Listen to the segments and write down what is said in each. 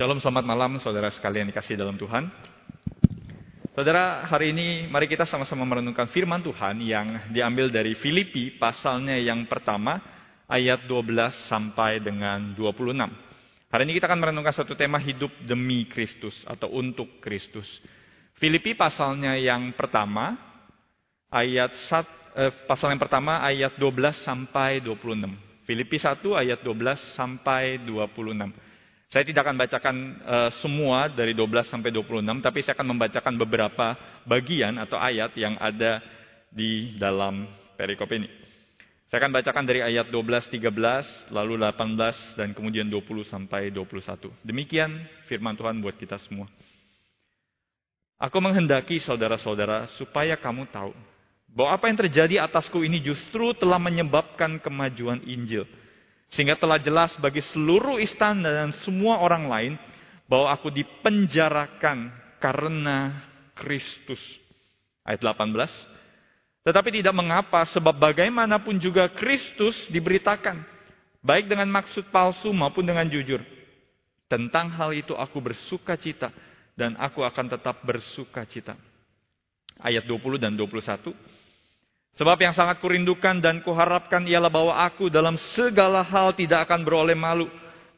Shalom, selamat malam saudara sekalian dikasih dalam Tuhan. Saudara, hari ini mari kita sama-sama merenungkan firman Tuhan yang diambil dari Filipi pasalnya yang pertama ayat 12 sampai dengan 26. Hari ini kita akan merenungkan satu tema hidup demi Kristus atau untuk Kristus. Filipi pasalnya yang pertama ayat sat, eh, pasal yang pertama ayat 12 sampai 26. Filipi 1 ayat 12 sampai 26. Saya tidak akan bacakan uh, semua dari 12 sampai 26, tapi saya akan membacakan beberapa bagian atau ayat yang ada di dalam perikop ini. Saya akan bacakan dari ayat 12, 13, lalu 18, dan kemudian 20 sampai 21. Demikian firman Tuhan buat kita semua. Aku menghendaki saudara-saudara supaya kamu tahu bahwa apa yang terjadi atasku ini justru telah menyebabkan kemajuan Injil sehingga telah jelas bagi seluruh istana dan semua orang lain bahwa aku dipenjarakan karena Kristus. Ayat 18. Tetapi tidak mengapa sebab bagaimanapun juga Kristus diberitakan. Baik dengan maksud palsu maupun dengan jujur. Tentang hal itu aku bersuka cita dan aku akan tetap bersuka cita. Ayat 20 dan 21. Sebab yang sangat kurindukan dan kuharapkan ialah bahwa aku dalam segala hal tidak akan beroleh malu.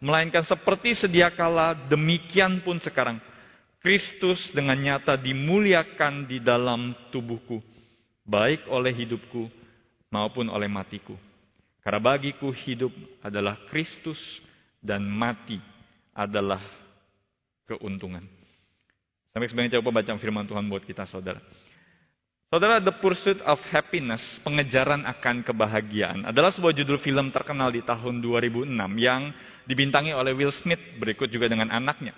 Melainkan seperti sedia kala, demikian pun sekarang. Kristus dengan nyata dimuliakan di dalam tubuhku. Baik oleh hidupku maupun oleh matiku. Karena bagiku hidup adalah Kristus dan mati adalah keuntungan. Sampai sebenarnya coba baca firman Tuhan buat kita saudara. Saudara, The Pursuit of Happiness, pengejaran akan kebahagiaan, adalah sebuah judul film terkenal di tahun 2006 yang dibintangi oleh Will Smith, berikut juga dengan anaknya.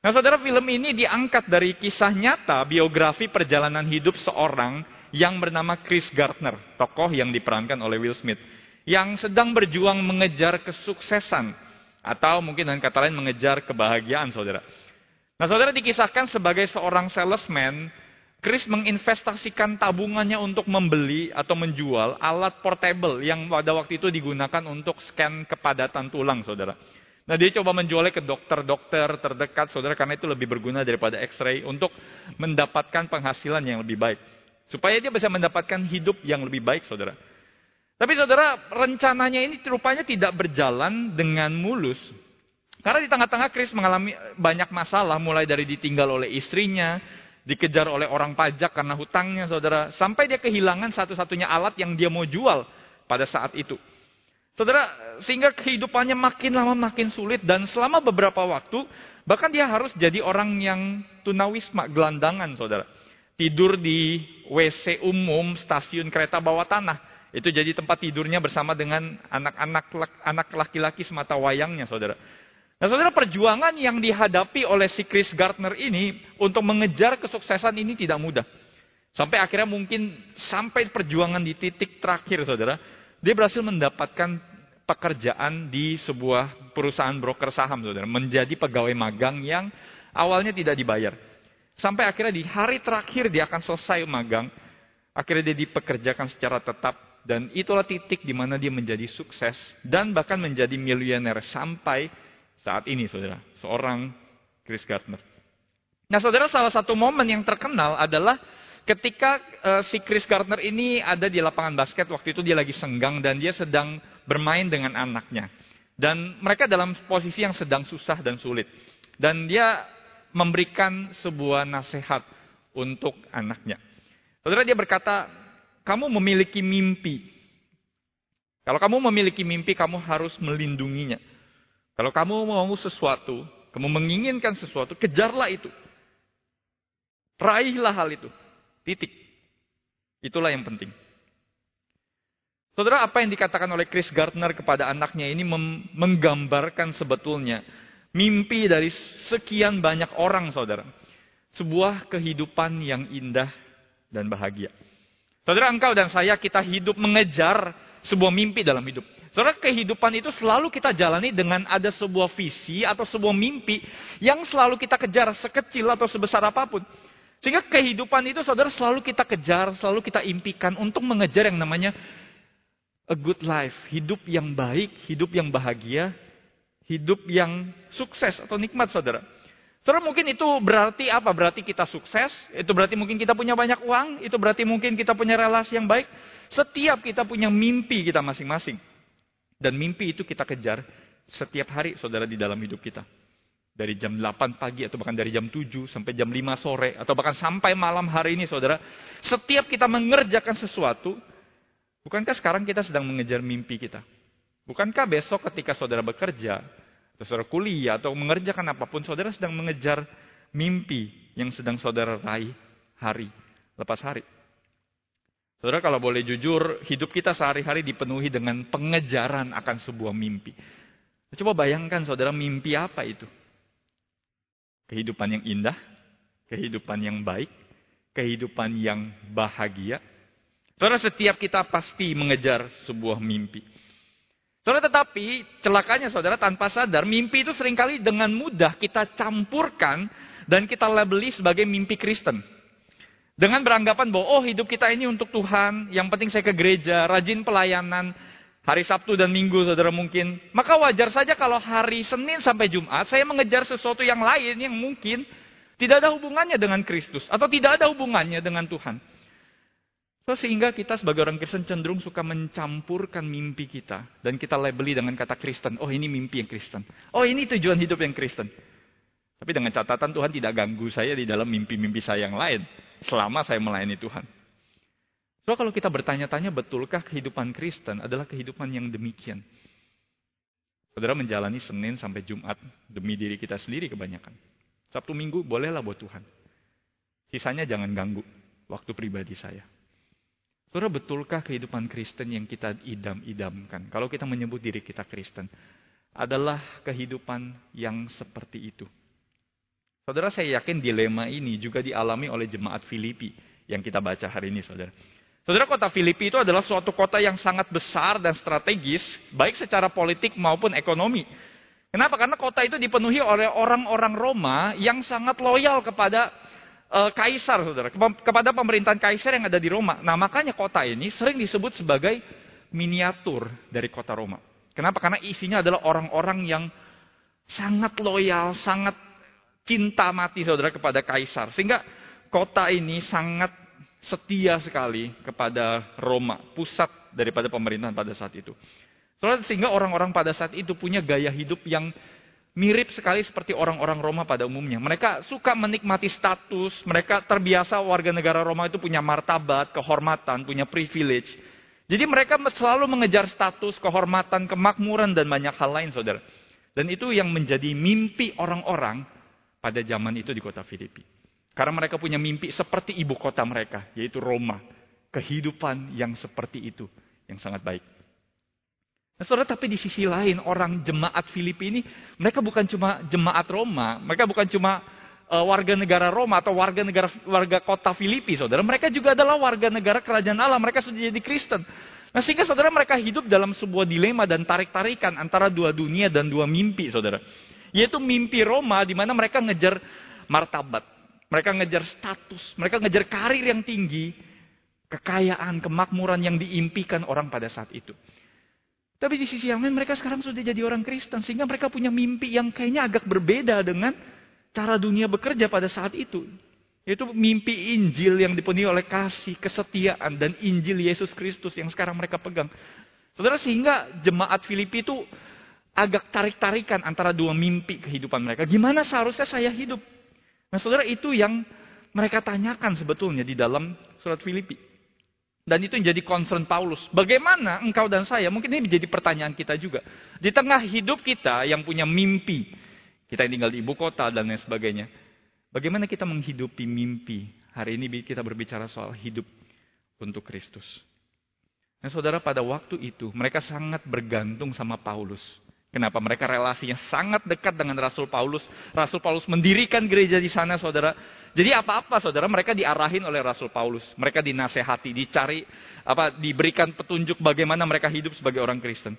Nah saudara, film ini diangkat dari kisah nyata biografi perjalanan hidup seorang yang bernama Chris Gardner, tokoh yang diperankan oleh Will Smith, yang sedang berjuang mengejar kesuksesan, atau mungkin dengan kata lain mengejar kebahagiaan saudara. Nah saudara dikisahkan sebagai seorang salesman Chris menginvestasikan tabungannya untuk membeli atau menjual alat portable yang pada waktu itu digunakan untuk scan kepadatan tulang, saudara. Nah dia coba menjualnya ke dokter-dokter terdekat, saudara, karena itu lebih berguna daripada X-ray untuk mendapatkan penghasilan yang lebih baik. Supaya dia bisa mendapatkan hidup yang lebih baik, saudara. Tapi saudara, rencananya ini rupanya tidak berjalan dengan mulus. Karena di tengah-tengah Chris mengalami banyak masalah, mulai dari ditinggal oleh istrinya, dikejar oleh orang pajak karena hutangnya saudara. Sampai dia kehilangan satu-satunya alat yang dia mau jual pada saat itu. Saudara, sehingga kehidupannya makin lama makin sulit dan selama beberapa waktu, bahkan dia harus jadi orang yang tunawisma, gelandangan saudara. Tidur di WC umum stasiun kereta bawah tanah. Itu jadi tempat tidurnya bersama dengan anak-anak anak laki-laki semata wayangnya saudara. Nah saudara perjuangan yang dihadapi oleh si Chris Gardner ini untuk mengejar kesuksesan ini tidak mudah. Sampai akhirnya mungkin sampai perjuangan di titik terakhir saudara. Dia berhasil mendapatkan pekerjaan di sebuah perusahaan broker saham saudara. Menjadi pegawai magang yang awalnya tidak dibayar. Sampai akhirnya di hari terakhir dia akan selesai magang. Akhirnya dia dipekerjakan secara tetap. Dan itulah titik di mana dia menjadi sukses. Dan bahkan menjadi miliuner sampai saat ini saudara. Seorang Chris Gardner. Nah saudara salah satu momen yang terkenal adalah ketika uh, si Chris Gardner ini ada di lapangan basket. Waktu itu dia lagi senggang dan dia sedang bermain dengan anaknya. Dan mereka dalam posisi yang sedang susah dan sulit. Dan dia memberikan sebuah nasihat untuk anaknya. Saudara dia berkata, kamu memiliki mimpi. Kalau kamu memiliki mimpi, kamu harus melindunginya. Kalau kamu mau sesuatu, kamu menginginkan sesuatu, kejarlah itu. Raihlah hal itu. Titik. Itulah yang penting. Saudara, apa yang dikatakan oleh Chris Gardner kepada anaknya ini menggambarkan sebetulnya mimpi dari sekian banyak orang, saudara. Sebuah kehidupan yang indah dan bahagia. Saudara, engkau dan saya kita hidup mengejar sebuah mimpi dalam hidup. Saudara, kehidupan itu selalu kita jalani dengan ada sebuah visi atau sebuah mimpi yang selalu kita kejar sekecil atau sebesar apa pun. Sehingga kehidupan itu saudara selalu kita kejar, selalu kita impikan untuk mengejar yang namanya a good life. Hidup yang baik, hidup yang bahagia, hidup yang sukses atau nikmat, saudara. Saudara mungkin itu berarti apa? Berarti kita sukses, itu berarti mungkin kita punya banyak uang, itu berarti mungkin kita punya relasi yang baik. Setiap kita punya mimpi kita masing-masing. Dan mimpi itu kita kejar setiap hari saudara di dalam hidup kita. Dari jam 8 pagi atau bahkan dari jam 7 sampai jam 5 sore atau bahkan sampai malam hari ini saudara. Setiap kita mengerjakan sesuatu, bukankah sekarang kita sedang mengejar mimpi kita? Bukankah besok ketika saudara bekerja, atau saudara kuliah, atau mengerjakan apa pun, saudara sedang mengejar mimpi yang sedang saudara raih hari lepas hari. Saudara kalau boleh jujur, hidup kita sehari-hari dipenuhi dengan pengejaran akan sebuah mimpi. Coba bayangkan saudara mimpi apa itu? Kehidupan yang indah, kehidupan yang baik, kehidupan yang bahagia. Saudara setiap kita pasti mengejar sebuah mimpi. Saudara tetapi celakanya saudara tanpa sadar mimpi itu sering kali dengan mudah kita campurkan dan kita labeli sebagai mimpi Kristen. Dengan beranggapan bahwa oh hidup kita ini untuk Tuhan, yang penting saya ke gereja, rajin pelayanan, hari Sabtu dan Minggu saudara mungkin. Maka wajar saja kalau hari Senin sampai Jumat saya mengejar sesuatu yang lain yang mungkin tidak ada hubungannya dengan Kristus atau tidak ada hubungannya dengan Tuhan. Sehingga kita sebagai orang Kristen cenderung suka mencampurkan mimpi kita. Dan kita labeli dengan kata Kristen. Oh ini mimpi yang Kristen. Oh ini tujuan hidup yang Kristen. Tapi dengan catatan Tuhan tidak ganggu saya di dalam mimpi-mimpi saya yang lain. Selama saya melayani Tuhan. So kalau kita bertanya-tanya betulkah kehidupan Kristen adalah kehidupan yang demikian. Saudara menjalani Senin sampai Jumat demi diri kita sendiri kebanyakan. Sabtu Minggu bolehlah buat Tuhan. Sisanya jangan ganggu waktu pribadi saya. Saudara, betulkah kehidupan Kristen yang kita idam-idamkan? Kalau kita menyebut diri kita Kristen, adalah kehidupan yang seperti itu. Saudara, saya yakin dilema ini juga dialami oleh jemaat Filipi yang kita baca hari ini, saudara. Saudara, kota Filipi itu adalah suatu kota yang sangat besar dan strategis, baik secara politik maupun ekonomi. Kenapa? Karena kota itu dipenuhi oleh orang-orang Roma yang sangat loyal kepada uh, kaisar, saudara, kepada pemerintahan kaisar yang ada di Roma. Nah, makanya kota ini sering disebut sebagai miniatur dari kota Roma. Kenapa? Karena isinya adalah orang-orang yang sangat loyal, sangat cinta mati, saudara, kepada kaisar. Sehingga kota ini sangat setia sekali kepada Roma, pusat daripada pemerintahan pada saat itu. Saudara, sehingga orang-orang pada saat itu punya gaya hidup yang mirip sekali seperti orang-orang Roma pada umumnya. Mereka suka menikmati status, mereka terbiasa warga negara Roma itu punya martabat, kehormatan, punya privilege. Jadi mereka selalu mengejar status, kehormatan, kemakmuran, dan banyak hal lain, saudara. Dan itu yang menjadi mimpi orang-orang pada zaman itu di kota Filipi. Karena mereka punya mimpi seperti ibu kota mereka, yaitu Roma. Kehidupan yang seperti itu, yang sangat baik. Nah, saudara, tapi di sisi lain orang jemaat Filipi ini, mereka bukan cuma jemaat Roma, mereka bukan cuma uh, warga negara Roma atau warga negara warga kota Filipi, saudara. Mereka juga adalah warga negara kerajaan Allah, mereka sudah jadi Kristen. Nah, sehingga saudara mereka hidup dalam sebuah dilema dan tarik-tarikan antara dua dunia dan dua mimpi, saudara. Yaitu mimpi Roma di mana mereka ngejar martabat, mereka ngejar status, mereka ngejar karir yang tinggi, kekayaan, kemakmuran yang diimpikan orang pada saat itu. Tapi di sisi yang lain mereka sekarang sudah jadi orang Kristen. Sehingga mereka punya mimpi yang kayaknya agak berbeda dengan cara dunia bekerja pada saat itu. Yaitu mimpi Injil yang dipenuhi oleh kasih, kesetiaan, dan Injil Yesus Kristus yang sekarang mereka pegang. Saudara, sehingga jemaat Filipi itu agak tarik-tarikan antara dua mimpi kehidupan mereka. Gimana seharusnya saya hidup? Nah saudara, itu yang mereka tanyakan sebetulnya di dalam surat Filipi. Dan itu yang jadi concern Paulus. Bagaimana engkau dan saya, mungkin ini menjadi pertanyaan kita juga. Di tengah hidup kita yang punya mimpi, kita yang tinggal di ibu kota dan lain sebagainya. Bagaimana kita menghidupi mimpi? Hari ini kita berbicara soal hidup untuk Kristus. Nah saudara pada waktu itu mereka sangat bergantung sama Paulus. Kenapa? Mereka relasinya sangat dekat dengan Rasul Paulus. Rasul Paulus mendirikan gereja di sana saudara. Jadi apa-apa saudara mereka diarahin oleh Rasul Paulus. Mereka dinasehati, dicari, apa diberikan petunjuk bagaimana mereka hidup sebagai orang Kristen.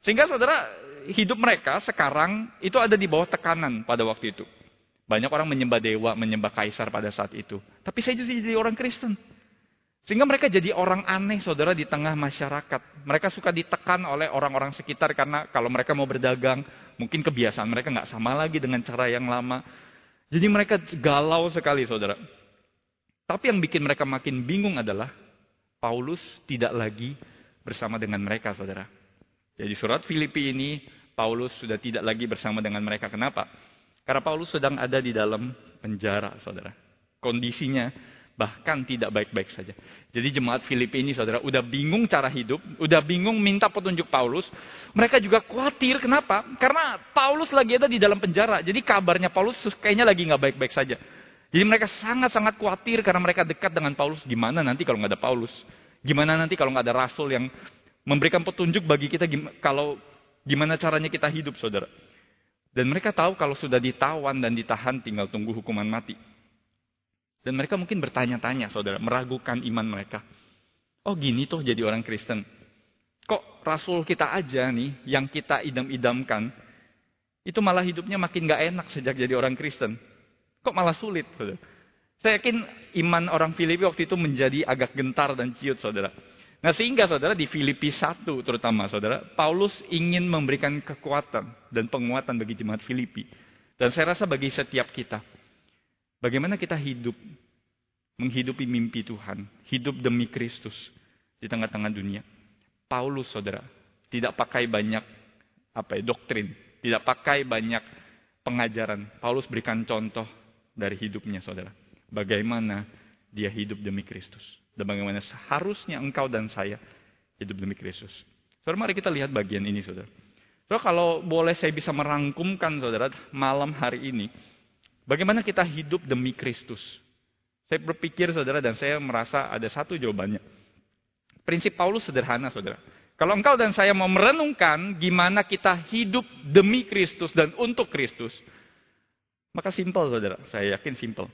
Sehingga saudara hidup mereka sekarang itu ada di bawah tekanan pada waktu itu. Banyak orang menyembah dewa, menyembah kaisar pada saat itu. Tapi saya jadi, orang Kristen. Sehingga mereka jadi orang aneh saudara di tengah masyarakat. Mereka suka ditekan oleh orang-orang sekitar karena kalau mereka mau berdagang, mungkin kebiasaan mereka nggak sama lagi dengan cara yang lama. Jadi mereka galau sekali saudara. Tapi yang bikin mereka makin bingung adalah Paulus tidak lagi bersama dengan mereka saudara. Jadi surat Filipi ini Paulus sudah tidak lagi bersama dengan mereka. Kenapa? Karena Paulus sedang ada di dalam penjara saudara. Kondisinya bahkan tidak baik-baik saja. Jadi jemaat Filipi ini saudara udah bingung cara hidup, udah bingung minta petunjuk Paulus. Mereka juga khawatir, kenapa? Karena Paulus lagi ada di dalam penjara. Jadi kabarnya Paulus kayaknya lagi nggak baik-baik saja. Jadi mereka sangat-sangat khawatir karena mereka dekat dengan Paulus. Gimana nanti kalau nggak ada Paulus? Gimana nanti kalau nggak ada Rasul yang memberikan petunjuk bagi kita kalau gimana caranya kita hidup, saudara? Dan mereka tahu kalau sudah ditawan dan ditahan tinggal tunggu hukuman mati. Dan mereka mungkin bertanya-tanya, saudara, meragukan iman mereka. Oh gini tuh jadi orang Kristen. Kok Rasul kita aja nih, yang kita idam-idamkan, itu malah hidupnya makin gak enak sejak jadi orang Kristen. Kok malah sulit, saudara? Saya yakin iman orang Filipi waktu itu menjadi agak gentar dan ciut, saudara. Nah sehingga saudara di Filipi 1 terutama saudara, Paulus ingin memberikan kekuatan dan penguatan bagi jemaat Filipi. Dan saya rasa bagi setiap kita. Bagaimana kita hidup, menghidupi mimpi Tuhan, hidup demi Kristus di tengah-tengah dunia. Paulus, saudara, tidak pakai banyak apa ya, doktrin, tidak pakai banyak pengajaran. Paulus berikan contoh dari hidupnya, saudara. Bagaimana dia hidup demi Kristus. Dan bagaimana seharusnya engkau dan saya hidup demi Kristus. Saudara, mari kita lihat bagian ini, saudara. So, kalau boleh saya bisa merangkumkan, saudara, malam hari ini, Bagaimana kita hidup demi Kristus? Saya berpikir saudara dan saya merasa ada satu jawabannya. Prinsip Paulus sederhana saudara. Kalau engkau dan saya mau merenungkan gimana kita hidup demi Kristus dan untuk Kristus, maka simpel saudara, saya yakin simpel.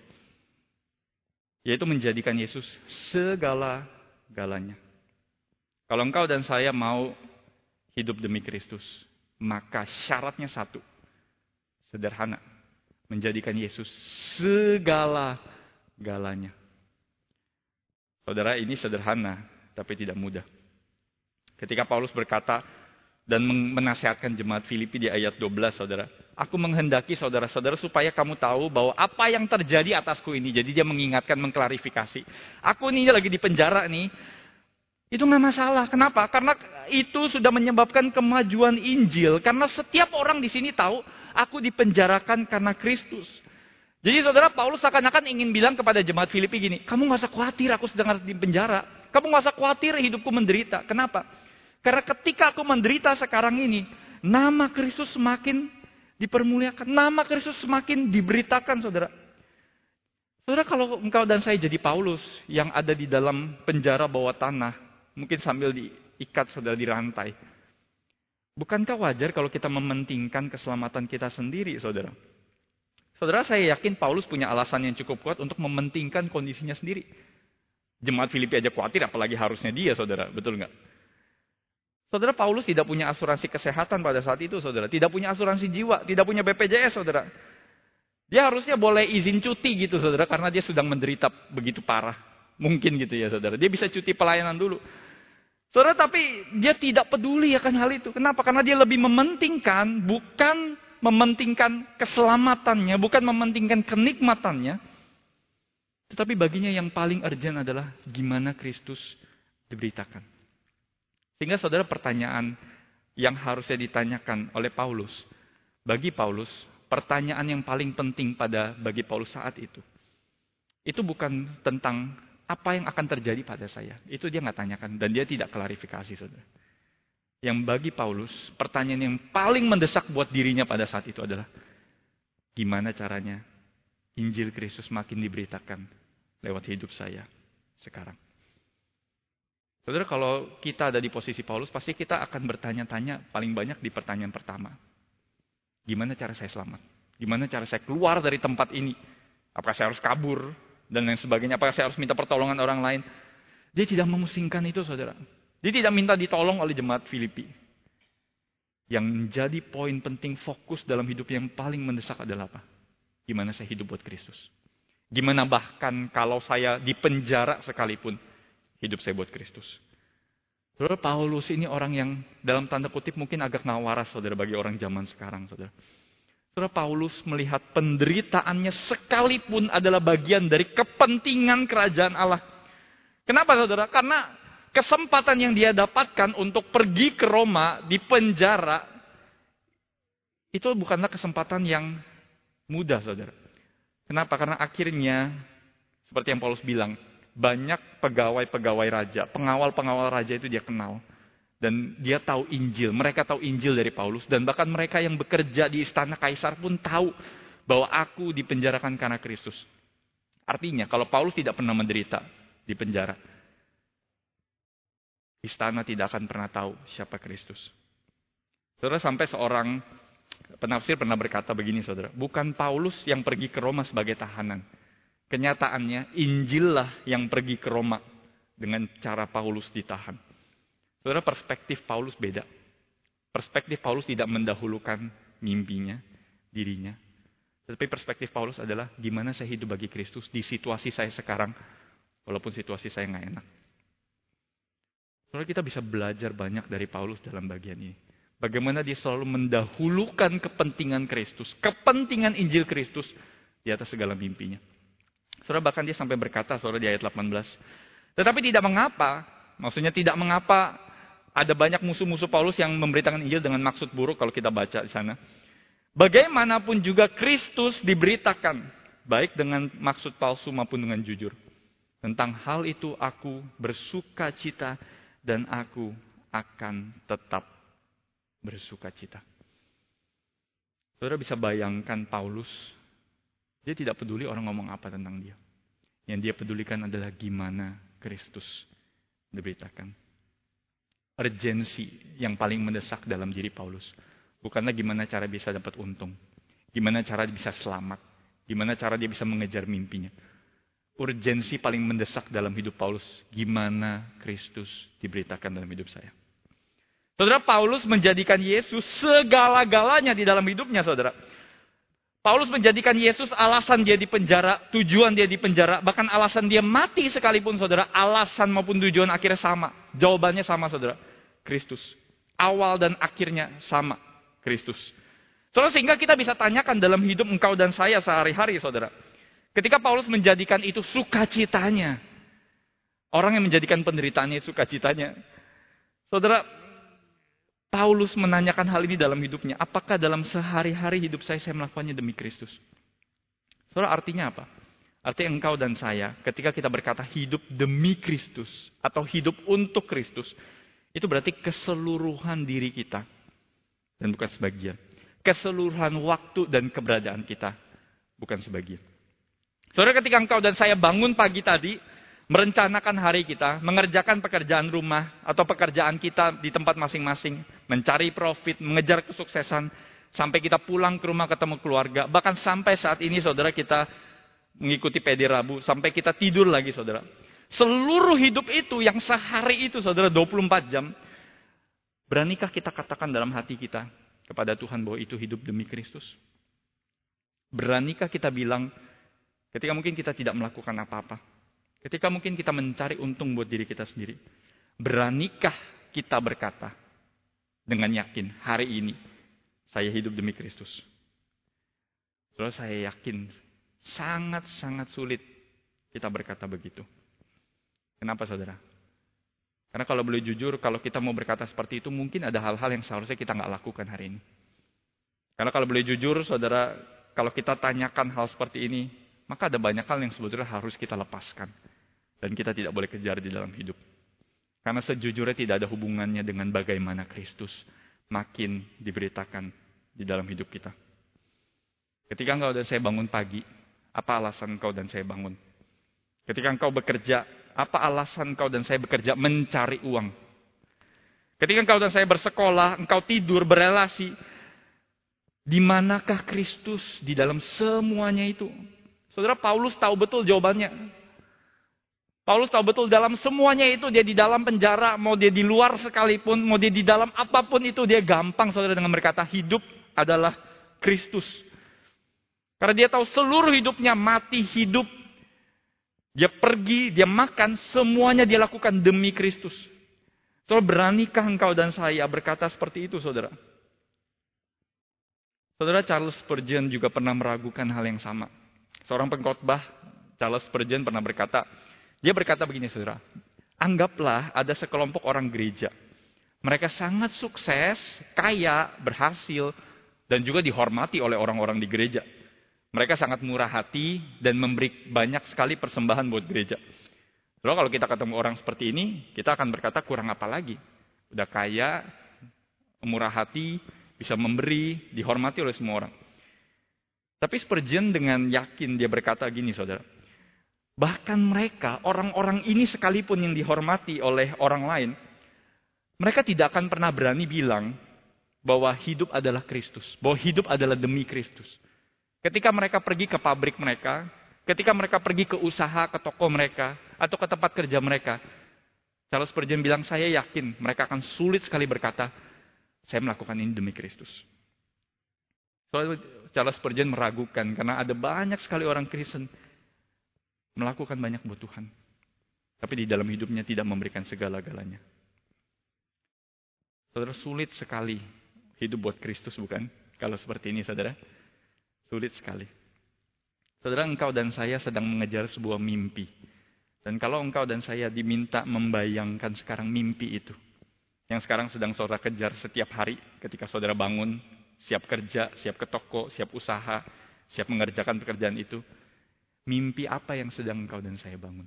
Yaitu menjadikan Yesus segala-galanya. Kalau engkau dan saya mau hidup demi Kristus, maka syaratnya satu. Sederhana menjadikan Yesus segala-galanya. Saudara, ini sederhana, tapi tidak mudah. Ketika Paulus berkata dan menasihatkan jemaat Filipi di ayat 12, saudara. Aku menghendaki saudara-saudara supaya kamu tahu bahwa apa yang terjadi atasku ini. Jadi dia mengingatkan, mengklarifikasi. Aku ini lagi di penjara nih. Itu nggak masalah. Kenapa? Karena itu sudah menyebabkan kemajuan Injil. Karena setiap orang di sini tahu aku dipenjarakan karena Kristus. Jadi saudara Paulus seakan-akan ingin bilang kepada jemaat Filipi gini, kamu gak usah khawatir aku sedang di penjara. Kamu gak usah khawatir hidupku menderita. Kenapa? Karena ketika aku menderita sekarang ini, nama Kristus semakin dipermuliakan. Nama Kristus semakin diberitakan saudara. Saudara kalau engkau dan saya jadi Paulus yang ada di dalam penjara bawah tanah, mungkin sambil diikat saudara di rantai. Bukankah wajar kalau kita mementingkan keselamatan kita sendiri, saudara? Saudara, saya yakin Paulus punya alasan yang cukup kuat untuk mementingkan kondisinya sendiri. Jemaat Filipi aja khawatir, apalagi harusnya dia, saudara. Betul nggak? Saudara, Paulus tidak punya asuransi kesehatan pada saat itu, saudara. Tidak punya asuransi jiwa, tidak punya BPJS, saudara. Dia harusnya boleh izin cuti gitu, saudara, karena dia sedang menderita begitu parah. Mungkin gitu ya, saudara. Dia bisa cuti pelayanan dulu. Saudara, tapi dia tidak peduli akan hal itu. Kenapa? Karena dia lebih mementingkan, bukan mementingkan keselamatannya, bukan mementingkan kenikmatannya. Tetapi baginya yang paling urgent adalah gimana Kristus diberitakan. Sehingga saudara pertanyaan yang harusnya ditanyakan oleh Paulus. Bagi Paulus, pertanyaan yang paling penting pada bagi Paulus saat itu. Itu bukan tentang apa yang akan terjadi pada saya? Itu dia nggak tanyakan dan dia tidak klarifikasi, saudara. Yang bagi Paulus, pertanyaan yang paling mendesak buat dirinya pada saat itu adalah gimana caranya Injil Kristus makin diberitakan lewat hidup saya sekarang. Saudara, kalau kita ada di posisi Paulus, pasti kita akan bertanya-tanya paling banyak di pertanyaan pertama. Gimana cara saya selamat? Gimana cara saya keluar dari tempat ini? Apakah saya harus kabur? Dan lain sebagainya. Apakah saya harus minta pertolongan orang lain? Dia tidak memusingkan itu, saudara. Dia tidak minta ditolong oleh jemaat Filipi. Yang menjadi poin penting fokus dalam hidup yang paling mendesak adalah apa? Gimana saya hidup buat Kristus? Gimana bahkan kalau saya di penjara sekalipun, hidup saya buat Kristus. Saudara Paulus ini orang yang dalam tanda kutip mungkin agak ngawaras saudara bagi orang zaman sekarang saudara. Saudara Paulus melihat penderitaannya sekalipun adalah bagian dari kepentingan kerajaan Allah. Kenapa saudara? Karena kesempatan yang dia dapatkan untuk pergi ke Roma di penjara itu bukanlah kesempatan yang mudah saudara. Kenapa? Karena akhirnya seperti yang Paulus bilang, banyak pegawai-pegawai raja, pengawal-pengawal raja itu dia kenal. Dan dia tahu Injil, mereka tahu Injil dari Paulus. Dan bahkan mereka yang bekerja di istana kaisar pun tahu bahwa aku dipenjarakan karena Kristus. Artinya kalau Paulus tidak pernah menderita di penjara, istana tidak akan pernah tahu siapa Kristus. Saudara sampai seorang penafsir pernah berkata begini saudara, bukan Paulus yang pergi ke Roma sebagai tahanan, Kenyataannya Injil lah yang pergi ke Roma dengan cara Paulus ditahan. Saudara perspektif Paulus beda. Perspektif Paulus tidak mendahulukan mimpinya, dirinya. Tetapi perspektif Paulus adalah gimana saya hidup bagi Kristus di situasi saya sekarang, walaupun situasi saya nggak enak. Saudara kita bisa belajar banyak dari Paulus dalam bagian ini. Bagaimana dia selalu mendahulukan kepentingan Kristus, kepentingan Injil Kristus di atas segala mimpinya. Saudara bahkan dia sampai berkata, saudara di ayat 18. Tetapi tidak mengapa, maksudnya tidak mengapa ada banyak musuh-musuh Paulus yang memberitakan Injil dengan maksud buruk kalau kita baca di sana. Bagaimanapun juga Kristus diberitakan, baik dengan maksud palsu maupun dengan jujur. Tentang hal itu aku bersuka cita dan aku akan tetap bersuka cita. Saudara bisa bayangkan Paulus dia tidak peduli orang ngomong apa tentang dia. Yang dia pedulikan adalah gimana Kristus diberitakan. Urgensi yang paling mendesak dalam diri Paulus. Bukanlah gimana cara bisa dapat untung. Gimana cara bisa selamat. Gimana cara dia bisa mengejar mimpinya. Urgensi paling mendesak dalam hidup Paulus. Gimana Kristus diberitakan dalam hidup saya. Saudara Paulus menjadikan Yesus segala-galanya di dalam hidupnya saudara. Paulus menjadikan Yesus alasan dia di penjara, tujuan dia di penjara, bahkan alasan dia mati sekalipun saudara, alasan maupun tujuan akhirnya sama. Jawabannya sama saudara, Kristus. Awal dan akhirnya sama, Kristus. Saudara sehingga kita bisa tanyakan dalam hidup engkau dan saya sehari-hari saudara. Ketika Paulus menjadikan itu sukacitanya. Orang yang menjadikan penderitaannya itu sukacitanya. Saudara, Paulus menanyakan hal ini dalam hidupnya. Apakah dalam sehari-hari hidup saya, saya melakukannya demi Kristus? Saudara, artinya apa? Artinya engkau dan saya, ketika kita berkata hidup demi Kristus, atau hidup untuk Kristus, itu berarti keseluruhan diri kita. Dan bukan sebagian. Keseluruhan waktu dan keberadaan kita, bukan sebagian. Saudara, ketika engkau dan saya bangun pagi tadi, merencanakan hari kita, mengerjakan pekerjaan rumah atau pekerjaan kita di tempat masing-masing, mencari profit, mengejar kesuksesan, sampai kita pulang ke rumah ketemu keluarga, bahkan sampai saat ini saudara kita mengikuti PD Rabu, sampai kita tidur lagi saudara. Seluruh hidup itu yang sehari itu saudara 24 jam, beranikah kita katakan dalam hati kita kepada Tuhan bahwa itu hidup demi Kristus? Beranikah kita bilang ketika mungkin kita tidak melakukan apa-apa, Ketika mungkin kita mencari untung buat diri kita sendiri. Beranikah kita berkata dengan yakin hari ini saya hidup demi Kristus. Soalnya saya yakin sangat-sangat sulit kita berkata begitu. Kenapa saudara? Karena kalau boleh jujur, kalau kita mau berkata seperti itu, mungkin ada hal-hal yang seharusnya kita nggak lakukan hari ini. Karena kalau boleh jujur, saudara, kalau kita tanyakan hal seperti ini, maka ada banyak hal yang sebetulnya harus kita lepaskan. Dan kita tidak boleh kejar di dalam hidup. Karena sejujurnya tidak ada hubungannya dengan bagaimana Kristus makin diberitakan di dalam hidup kita. Ketika engkau dan saya bangun pagi, apa alasan engkau dan saya bangun? Ketika engkau bekerja, apa alasan engkau dan saya bekerja mencari uang? Ketika engkau dan saya bersekolah, engkau tidur, berelasi, di manakah Kristus di dalam semuanya itu? Saudara Paulus tahu betul jawabannya. Paulus tahu betul dalam semuanya itu dia di dalam penjara, mau dia di luar sekalipun, mau dia di dalam apa pun itu dia gampang saudara dengan berkata hidup adalah Kristus. Karena dia tahu seluruh hidupnya mati hidup. Dia pergi, dia makan, semuanya dia lakukan demi Kristus. Saudara, beranikah engkau dan saya berkata seperti itu, saudara? Saudara Charles Spurgeon juga pernah meragukan hal yang sama. Seorang pengkhotbah, Charles Spurgeon pernah berkata, dia berkata begini, saudara. Anggaplah ada sekelompok orang gereja. Mereka sangat sukses, kaya, berhasil, dan juga dihormati oleh orang-orang di gereja. Mereka sangat murah hati dan memberi banyak sekali persembahan buat gereja. Lalu kalau kita ketemu orang seperti ini, kita akan berkata kurang apa lagi? Udah kaya, murah hati, bisa memberi, dihormati oleh semua orang. Tapi Spurgeon dengan yakin dia berkata gini saudara. Bahkan mereka, orang-orang ini sekalipun yang dihormati oleh orang lain, mereka tidak akan pernah berani bilang bahwa hidup adalah Kristus. Bahwa hidup adalah demi Kristus. Ketika mereka pergi ke pabrik mereka, ketika mereka pergi ke usaha, ke toko mereka, atau ke tempat kerja mereka, Charles Spurgeon bilang, saya yakin mereka akan sulit sekali berkata, saya melakukan ini demi Kristus. Soalnya Charles Spurgeon meragukan, karena ada banyak sekali orang Kristen melakukan banyak buat Tuhan. Tapi di dalam hidupnya tidak memberikan segala-galanya. Saudara, sulit sekali hidup buat Kristus bukan? Kalau seperti ini saudara. Sulit sekali. Saudara, engkau dan saya sedang mengejar sebuah mimpi. Dan kalau engkau dan saya diminta membayangkan sekarang mimpi itu. Yang sekarang sedang saudara kejar setiap hari ketika saudara bangun. Siap kerja, siap ke toko, siap usaha, siap mengerjakan pekerjaan itu. Mimpi apa yang sedang engkau dan saya bangun?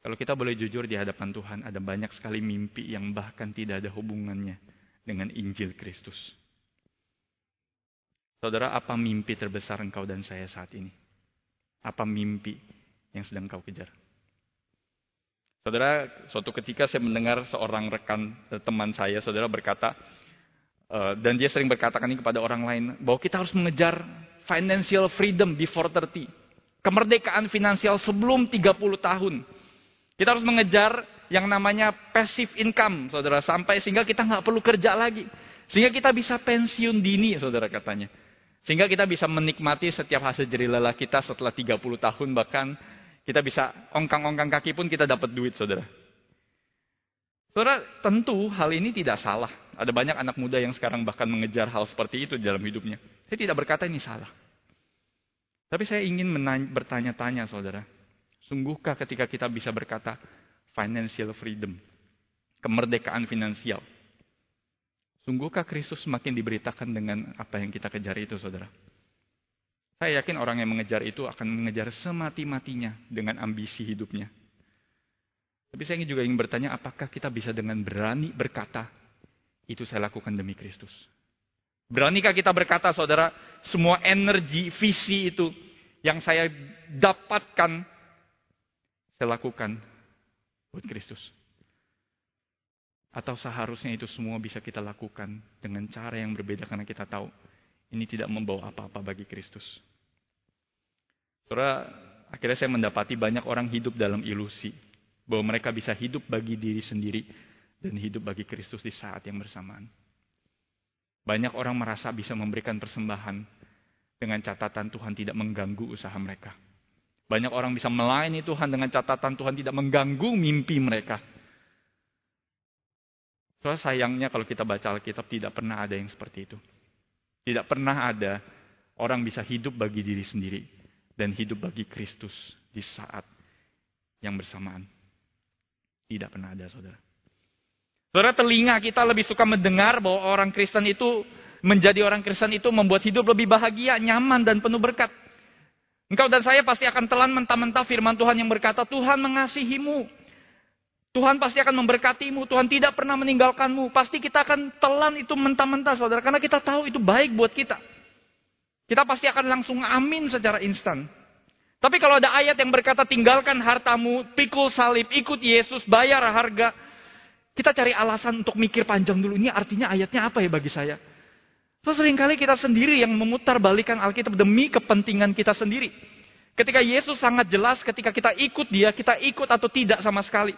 Kalau kita boleh jujur di hadapan Tuhan, ada banyak sekali mimpi yang bahkan tidak ada hubungannya dengan Injil Kristus. Saudara, apa mimpi terbesar engkau dan saya saat ini? Apa mimpi yang sedang kau kejar? Saudara, suatu ketika saya mendengar seorang rekan eh, teman saya, saudara berkata, eh, dan dia sering berkatakan ini kepada orang lain, bahwa kita harus mengejar financial freedom before 30. Kemerdekaan finansial sebelum 30 tahun. Kita harus mengejar yang namanya passive income, saudara, sampai sehingga kita nggak perlu kerja lagi. Sehingga kita bisa pensiun dini, saudara katanya. Sehingga kita bisa menikmati setiap hasil jerih lelah kita setelah 30 tahun bahkan kita bisa ongkang-ongkang kaki pun kita dapat duit saudara. Saudara, tentu hal ini tidak salah. Ada banyak anak muda yang sekarang bahkan mengejar hal seperti itu dalam hidupnya. Saya tidak berkata ini salah. Tapi saya ingin bertanya-tanya saudara. Sungguhkah ketika kita bisa berkata financial freedom, kemerdekaan finansial, Sungguhkah Kristus semakin diberitakan dengan apa yang kita kejar itu, saudara? Saya yakin orang yang mengejar itu akan mengejar semati-matinya dengan ambisi hidupnya. Tapi saya juga ingin bertanya, apakah kita bisa dengan berani berkata, itu saya lakukan demi Kristus? Beranikah kita berkata, saudara, semua energi, visi itu yang saya dapatkan, saya lakukan buat Kristus? Atau seharusnya itu semua bisa kita lakukan dengan cara yang berbeda karena kita tahu ini tidak membawa apa-apa bagi Kristus. Saudara, akhirnya saya mendapati banyak orang hidup dalam ilusi bahwa mereka bisa hidup bagi diri sendiri dan hidup bagi Kristus di saat yang bersamaan. Banyak orang merasa bisa memberikan persembahan dengan catatan Tuhan tidak mengganggu usaha mereka. Banyak orang bisa melayani Tuhan dengan catatan Tuhan tidak mengganggu mimpi mereka. Soalnya sayangnya kalau kita baca Alkitab tidak pernah ada yang seperti itu. Tidak pernah ada orang bisa hidup bagi diri sendiri dan hidup bagi Kristus di saat yang bersamaan. Tidak pernah ada, saudara. Saudara, telinga kita lebih suka mendengar bahwa orang Kristen itu menjadi orang Kristen itu membuat hidup lebih bahagia, nyaman, dan penuh berkat. Engkau dan saya pasti akan telan mentah-mentah firman Tuhan yang berkata, Tuhan mengasihimu. Tuhan pasti akan memberkatimu, Tuhan tidak pernah meninggalkanmu. Pasti kita akan telan itu mentah-mentah saudara, karena kita tahu itu baik buat kita. Kita pasti akan langsung amin secara instan. Tapi kalau ada ayat yang berkata tinggalkan hartamu, pikul salib, ikut Yesus, bayar harga. Kita cari alasan untuk mikir panjang dulu, ini artinya ayatnya apa ya bagi saya? Terus sering kali kita sendiri yang memutar balikan Alkitab demi kepentingan kita sendiri. Ketika Yesus sangat jelas ketika kita ikut dia, kita ikut atau tidak sama sekali.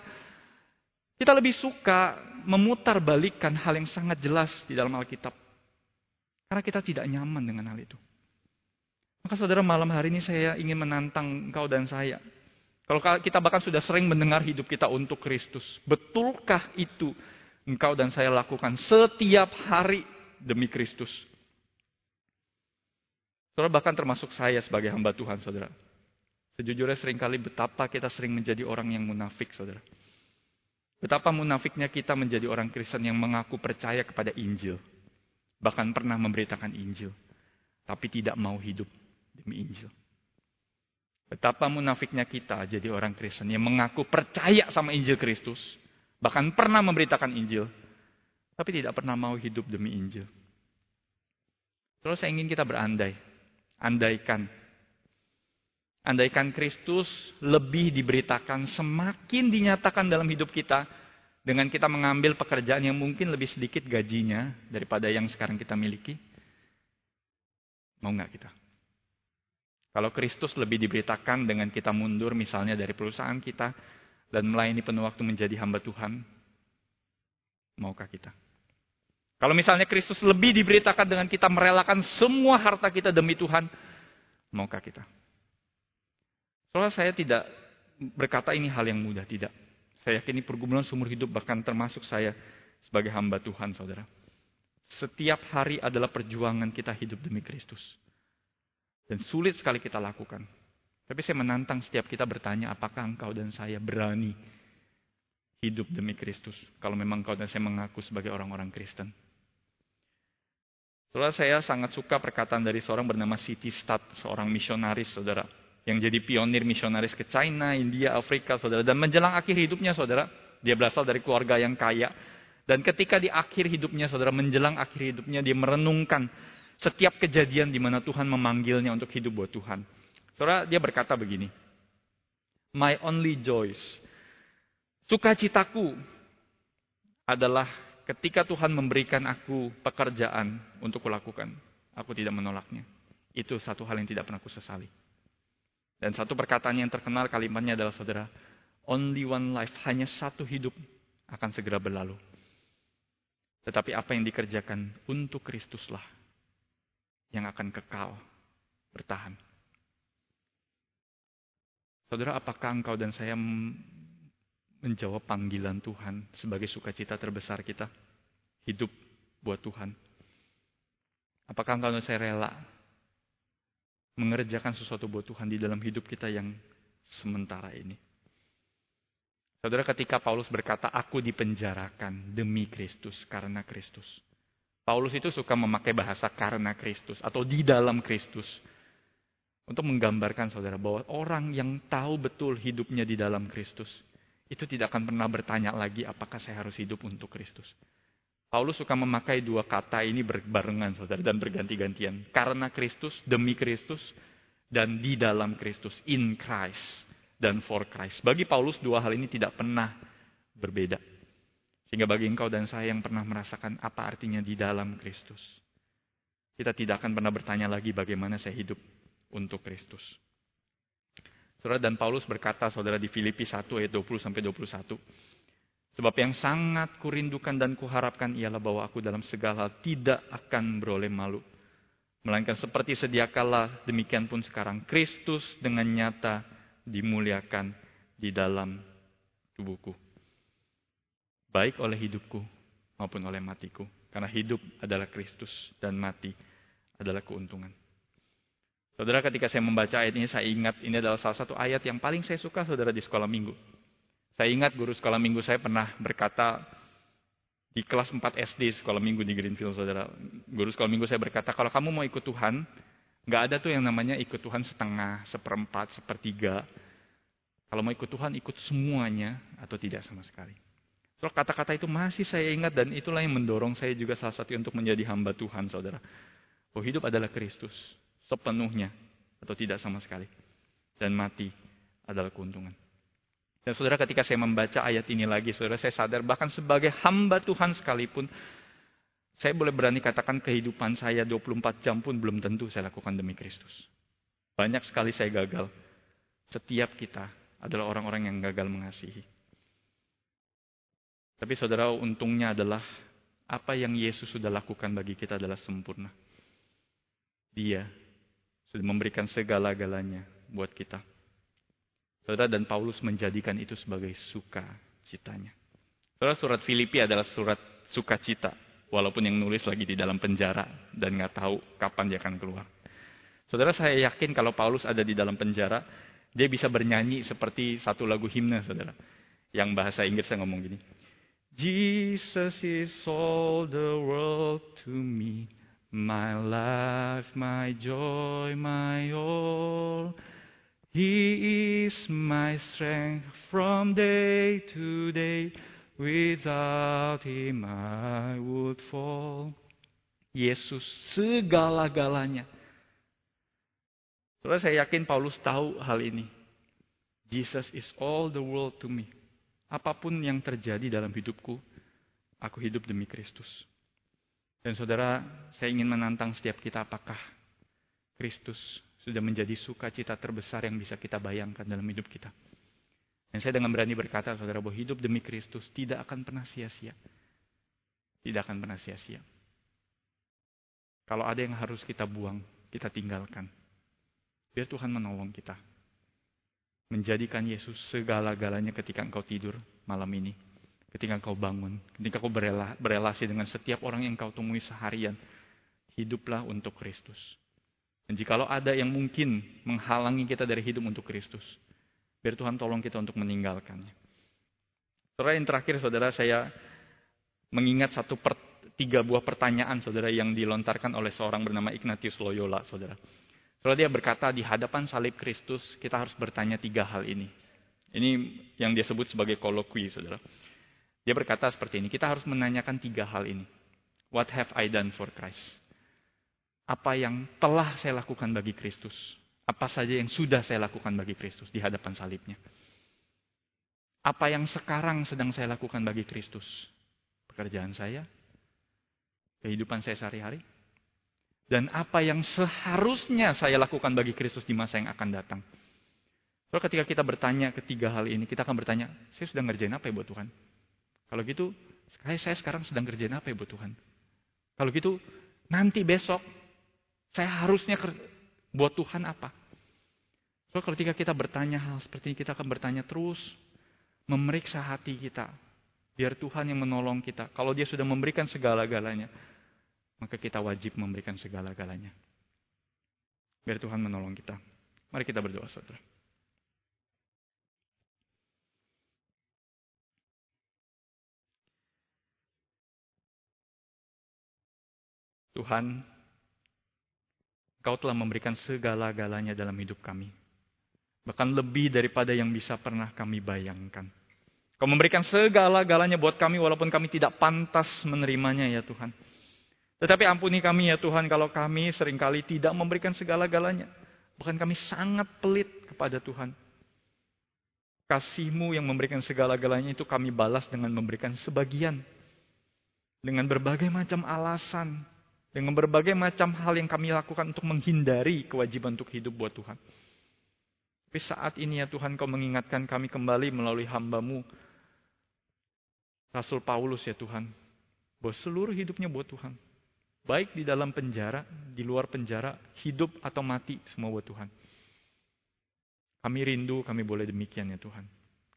Kita lebih suka memutar balikan hal yang sangat jelas di dalam Alkitab. Karena kita tidak nyaman dengan hal itu. Maka saudara malam hari ini saya ingin menantang engkau dan saya. Kalau kita bahkan sudah sering mendengar hidup kita untuk Kristus. Betulkah itu engkau dan saya lakukan setiap hari demi Kristus? Saudara bahkan termasuk saya sebagai hamba Tuhan saudara. Sejujurnya sering kali betapa kita sering menjadi orang yang munafik saudara. Betapa munafiknya kita menjadi orang Kristen yang mengaku percaya kepada Injil. Bahkan pernah memberitakan Injil. Tapi tidak mau hidup demi Injil. Betapa munafiknya kita jadi orang Kristen yang mengaku percaya sama Injil Kristus. Bahkan pernah memberitakan Injil. Tapi tidak pernah mau hidup demi Injil. Terus saya ingin kita berandai. Andaikan. Andaikan Kristus lebih diberitakan semakin dinyatakan dalam hidup kita. Dengan kita mengambil pekerjaan yang mungkin lebih sedikit gajinya daripada yang sekarang kita miliki. Mau nggak kita? Kalau Kristus lebih diberitakan dengan kita mundur misalnya dari perusahaan kita dan melayani penuh waktu menjadi hamba Tuhan, maukah kita? Kalau misalnya Kristus lebih diberitakan dengan kita merelakan semua harta kita demi Tuhan, maukah kita? Soalnya saya tidak berkata ini hal yang mudah, tidak. Saya yakin ini pergumulan seumur hidup bahkan termasuk saya sebagai hamba Tuhan, saudara. Setiap hari adalah perjuangan kita hidup demi Kristus. Dan sulit sekali kita lakukan. Tapi saya menantang setiap kita bertanya, apakah engkau dan saya berani hidup demi Kristus? Kalau memang engkau dan saya mengaku sebagai orang-orang Kristen. Setelah saya sangat suka perkataan dari seorang bernama Siti Stat, seorang misionaris, saudara. Yang jadi pionir misionaris ke China, India, Afrika, saudara. Dan menjelang akhir hidupnya, saudara. Dia berasal dari keluarga yang kaya. Dan ketika di akhir hidupnya, saudara, menjelang akhir hidupnya, dia merenungkan setiap kejadian di mana Tuhan memanggilnya untuk hidup buat Tuhan. Saudara, dia berkata begini. My only joys. Sukacitaku adalah ketika Tuhan memberikan aku pekerjaan untuk kulakukan. Aku tidak menolaknya. Itu satu hal yang tidak pernah aku sesali. Dan satu perkataan yang terkenal kalimatnya adalah saudara, only one life, hanya satu hidup akan segera berlalu. Tetapi apa yang dikerjakan untuk Kristuslah yang akan kekal bertahan. Saudara, apakah engkau dan saya menjawab panggilan Tuhan sebagai sukacita terbesar kita? Hidup buat Tuhan. Apakah engkau dan saya rela mengerjakan sesuatu buat Tuhan di dalam hidup kita yang sementara ini? Saudara, ketika Paulus berkata, "Aku dipenjarakan demi Kristus, karena Kristus." Paulus itu suka memakai bahasa karena Kristus atau di dalam Kristus. Untuk menggambarkan saudara bahwa orang yang tahu betul hidupnya di dalam Kristus. Itu tidak akan pernah bertanya lagi apakah saya harus hidup untuk Kristus. Paulus suka memakai dua kata ini berbarengan saudara dan berganti-gantian. Karena Kristus, demi Kristus, dan di dalam Kristus. In Christ dan for Christ. Bagi Paulus dua hal ini tidak pernah berbeda. Sehingga bagi engkau dan saya yang pernah merasakan apa artinya di dalam Kristus. Kita tidak akan pernah bertanya lagi bagaimana saya hidup untuk Kristus. Saudara dan Paulus berkata saudara di Filipi 1 ayat 20 sampai 21. Sebab yang sangat kurindukan dan kuharapkan ialah bahwa aku dalam segala tidak akan beroleh malu. Melainkan seperti sedia kala, demikian pun sekarang. Kristus dengan nyata dimuliakan di dalam tubuhku baik oleh hidupku maupun oleh matiku. Karena hidup adalah Kristus dan mati adalah keuntungan. Saudara, ketika saya membaca ayat ini, saya ingat ini adalah salah satu ayat yang paling saya suka, saudara, di sekolah minggu. Saya ingat guru sekolah minggu saya pernah berkata di kelas 4 SD sekolah minggu di Greenfield, saudara. Guru sekolah minggu saya berkata, kalau kamu mau ikut Tuhan, nggak ada tuh yang namanya ikut Tuhan setengah, seperempat, sepertiga. Kalau mau ikut Tuhan, ikut semuanya atau tidak sama sekali. So, kata-kata itu masih saya ingat dan itulah yang mendorong saya juga salah satu untuk menjadi hamba Tuhan, saudara. Oh hidup adalah Kristus sepenuhnya atau tidak sama sekali. Dan mati adalah keuntungan. Dan saudara ketika saya membaca ayat ini lagi, saudara saya sadar bahkan sebagai hamba Tuhan sekalipun, saya boleh berani katakan kehidupan saya 24 jam pun belum tentu saya lakukan demi Kristus. Banyak sekali saya gagal. Setiap kita adalah orang-orang yang gagal mengasihi. Tapi saudara, untungnya adalah apa yang Yesus sudah lakukan bagi kita adalah sempurna. Dia Sudah memberikan segala-galanya buat kita. Saudara dan Paulus menjadikan itu sebagai sukacitanya. Saudara surat Filipi adalah surat sukacita. Walaupun yang nulis lagi di dalam penjara dan nggak tahu kapan dia akan keluar. Saudara saya yakin kalau Paulus ada di dalam penjara, dia bisa bernyanyi seperti satu lagu himne, saudara. Yang bahasa Inggris saya ngomong gini. Jesus is all the world to me. My life, my joy, my all. He is my strength from day to day. Without him I would fall. Yesus segala-galanya. Saudara saya yakin Paulus tahu hal ini. Jesus is all the world to me. Apa pun yang terjadi dalam hidupku, aku hidup demi Kristus. Dan saudara, saya ingin menantang setiap kita apakah Kristus sudah menjadi sukacita terbesar yang bisa kita bayangkan dalam hidup kita. Dan saya dengan berani berkata, saudara, bahwa hidup demi Kristus tidak akan pernah sia-sia. Tidak akan pernah sia-sia. Kalau ada yang harus kita buang, kita tinggalkan. Biar Tuhan menolong kita. Menjadikan Yesus segala-galanya ketika engkau tidur malam ini. Ketika engkau bangun. Ketika engkau berelasi dengan setiap orang yang engkau temui seharian. Hiduplah untuk Kristus. Dan jikalau ada yang mungkin menghalangi kita dari hidup untuk Kristus, biar Tuhan tolong kita untuk meninggalkannya. Saudara yang terakhir, saudara saya mengingat satu per, tiga buah pertanyaan, saudara yang dilontarkan oleh seorang bernama Ignatius Loyola, saudara. Saudara dia berkata di hadapan salib Kristus kita harus bertanya tiga hal ini. Ini yang dia sebut sebagai kolokwi, saudara. Dia berkata seperti ini, kita harus menanyakan tiga hal ini. What have I done for Christ? Apa yang telah saya lakukan bagi Kristus. Apa saja yang sudah saya lakukan bagi Kristus di hadapan salibnya. Apa yang sekarang sedang saya lakukan bagi Kristus. Pekerjaan saya, kehidupan saya sehari-hari. Dan apa yang seharusnya saya lakukan bagi Kristus di masa yang akan datang. Kalau ketika kita bertanya ketiga hal ini, kita akan bertanya, saya sudah ngerjain apa ya buat Tuhan? Kalau gitu, saya sekarang sedang ngerjain apa ya buat Tuhan? Kalau gitu, nanti besok saya harusnya buat Tuhan apa? So, ketika kita bertanya hal seperti ini, kita akan bertanya terus, memeriksa hati kita. Biar Tuhan yang menolong kita. Kalau dia sudah memberikan segala-galanya, maka kita wajib memberikan segala-galanya. Biar Tuhan menolong kita. Mari kita berdoa, saudara. Tuhan, Kau telah memberikan segala-galanya dalam hidup kami. Bahkan lebih daripada yang bisa pernah kami bayangkan. Kau memberikan segala-galanya buat kami walaupun kami tidak pantas menerimanya ya Tuhan. Tetapi ampuni kami ya Tuhan kalau kami sering kali tidak memberikan segala-galanya. Bahkan kami sangat pelit kepada Tuhan. Kasihmu yang memberikan segala-galanya itu kami balas dengan memberikan sebagian. Dengan berbagai macam alasan. Dengan berbagai macam hal yang kami lakukan untuk menghindari kewajiban untuk hidup buat Tuhan. Tapi saat ini ya Tuhan kau mengingatkan kami kembali melalui hambamu. Rasul Paulus ya Tuhan. Bahwa seluruh hidupnya buat Tuhan. Baik di dalam penjara, di luar penjara, hidup atau mati semua buat Tuhan. Kami rindu kami boleh demikian ya Tuhan.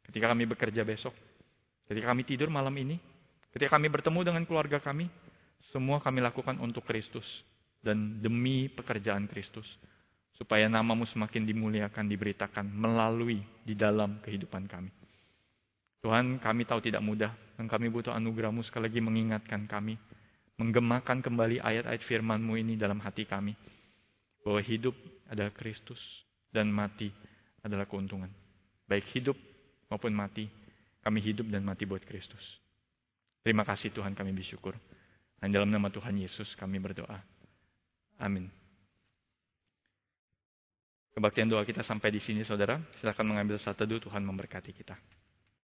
Ketika kami bekerja besok, ketika kami tidur malam ini, ketika kami bertemu dengan keluarga kami, semua kami lakukan untuk Kristus dan demi pekerjaan Kristus. Supaya namamu semakin dimuliakan, diberitakan melalui di dalam kehidupan kami. Tuhan kami tahu tidak mudah dan kami butuh anugerahmu sekali lagi mengingatkan kami. Menggemakan kembali ayat-ayat firmanmu ini dalam hati kami. Bahwa hidup adalah Kristus dan mati adalah keuntungan. Baik hidup maupun mati, kami hidup dan mati buat Kristus. Terima kasih Tuhan kami bersyukur. Dan dalam nama Tuhan Yesus kami berdoa. Amin. Kebaktian doa kita sampai di sini saudara. Silakan mengambil satu Tuhan memberkati kita.